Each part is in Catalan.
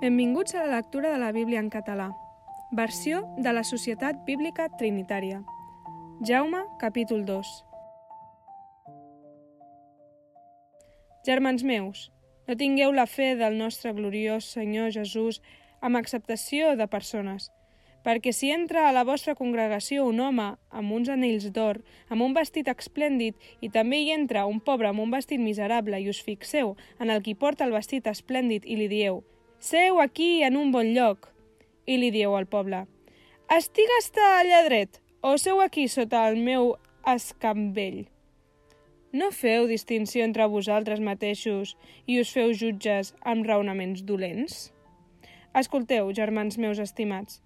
Benvinguts a la lectura de la Bíblia en català. Versió de la Societat Bíblica Trinitària. Jaume, capítol 2. Germans meus, no tingueu la fe del nostre gloriós Senyor Jesús amb acceptació de persones, perquè si entra a la vostra congregació un home amb uns anells d'or, amb un vestit esplèndid, i també hi entra un pobre amb un vestit miserable i us fixeu en el qui porta el vestit esplèndid i li dieu «Seu aquí en un bon lloc», i li dieu al poble «Estigues allà dret o seu aquí sota el meu escambell». No feu distinció entre vosaltres mateixos i us feu jutges amb raonaments dolents? Escolteu, germans meus estimats,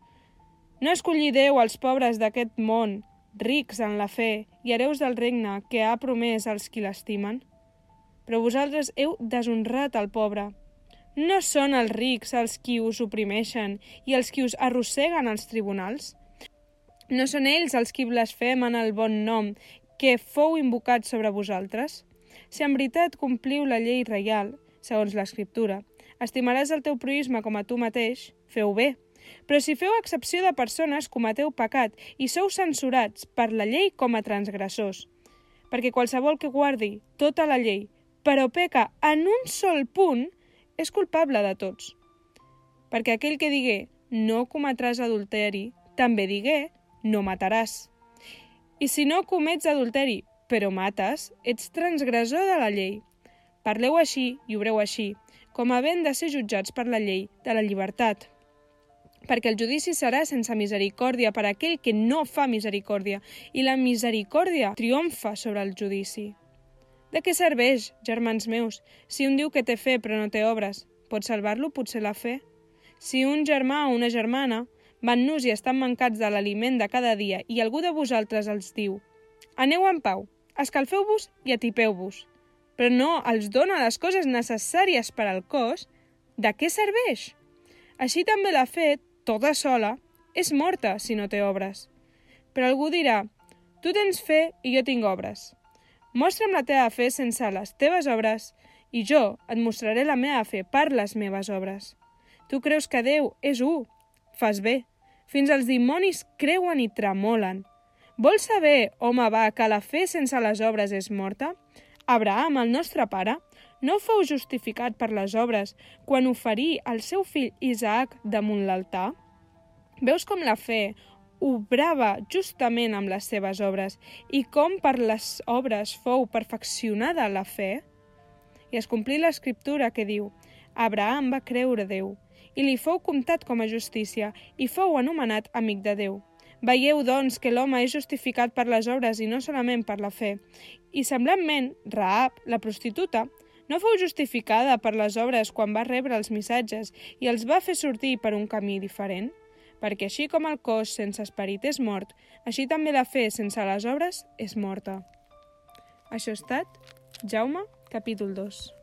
no escollideu els pobres d'aquest món, rics en la fe, i hereus del regne que ha promès als qui l'estimen? Però vosaltres heu deshonrat el pobre. No són els rics els qui us oprimeixen i els qui us arrosseguen als tribunals? No són ells els qui blasfemen el bon nom que fou invocat sobre vosaltres? Si en veritat compliu la llei reial, segons l'Escriptura, estimaràs el teu proisme com a tu mateix, feu bé. Però si feu excepció de persones, cometeu pecat i sou censurats per la llei com a transgressors. Perquè qualsevol que guardi tota la llei, però peca en un sol punt, és culpable de tots. Perquè aquell que digué no cometràs adulteri, també digué no mataràs. I si no comets adulteri, però mates, ets transgressor de la llei. Parleu així i obreu així, com havent de ser jutjats per la llei de la llibertat. Perquè el judici serà sense misericòrdia per aquell que no fa misericòrdia, i la misericòrdia triomfa sobre el judici. De què serveix, germans meus, si un diu que té fe però no té obres? Pot salvar-lo potser la fe? Si un germà o una germana van nus i estan mancats de l'aliment de cada dia i algú de vosaltres els diu «Aneu en pau, escalfeu-vos i atipeu-vos», però no els dona les coses necessàries per al cos, de què serveix? Així també la fe, tota sola, és morta si no té obres. Però algú dirà, tu tens fe i jo tinc obres. Mostra'm la teva fe sense les teves obres i jo et mostraré la meva fe per les meves obres. Tu creus que Déu és un Fas bé. Fins els dimonis creuen i tremolen. Vols saber, home va, que la fe sense les obres és morta? Abraham, el nostre pare, no fou justificat per les obres quan oferí el seu fill Isaac damunt l'altar? Veus com la fe obrava justament amb les seves obres i com per les obres fou perfeccionada la fe? I es complí l'escriptura que diu Abraham va creure Déu i li fou comptat com a justícia, i fou anomenat amic de Déu. Veieu, doncs, que l'home és justificat per les obres i no solament per la fe. I, semblantment, Raab, la prostituta, no fou justificada per les obres quan va rebre els missatges i els va fer sortir per un camí diferent? Perquè així com el cos sense esperit és mort, així també la fe sense les obres és morta. Això ha estat Jaume, capítol 2.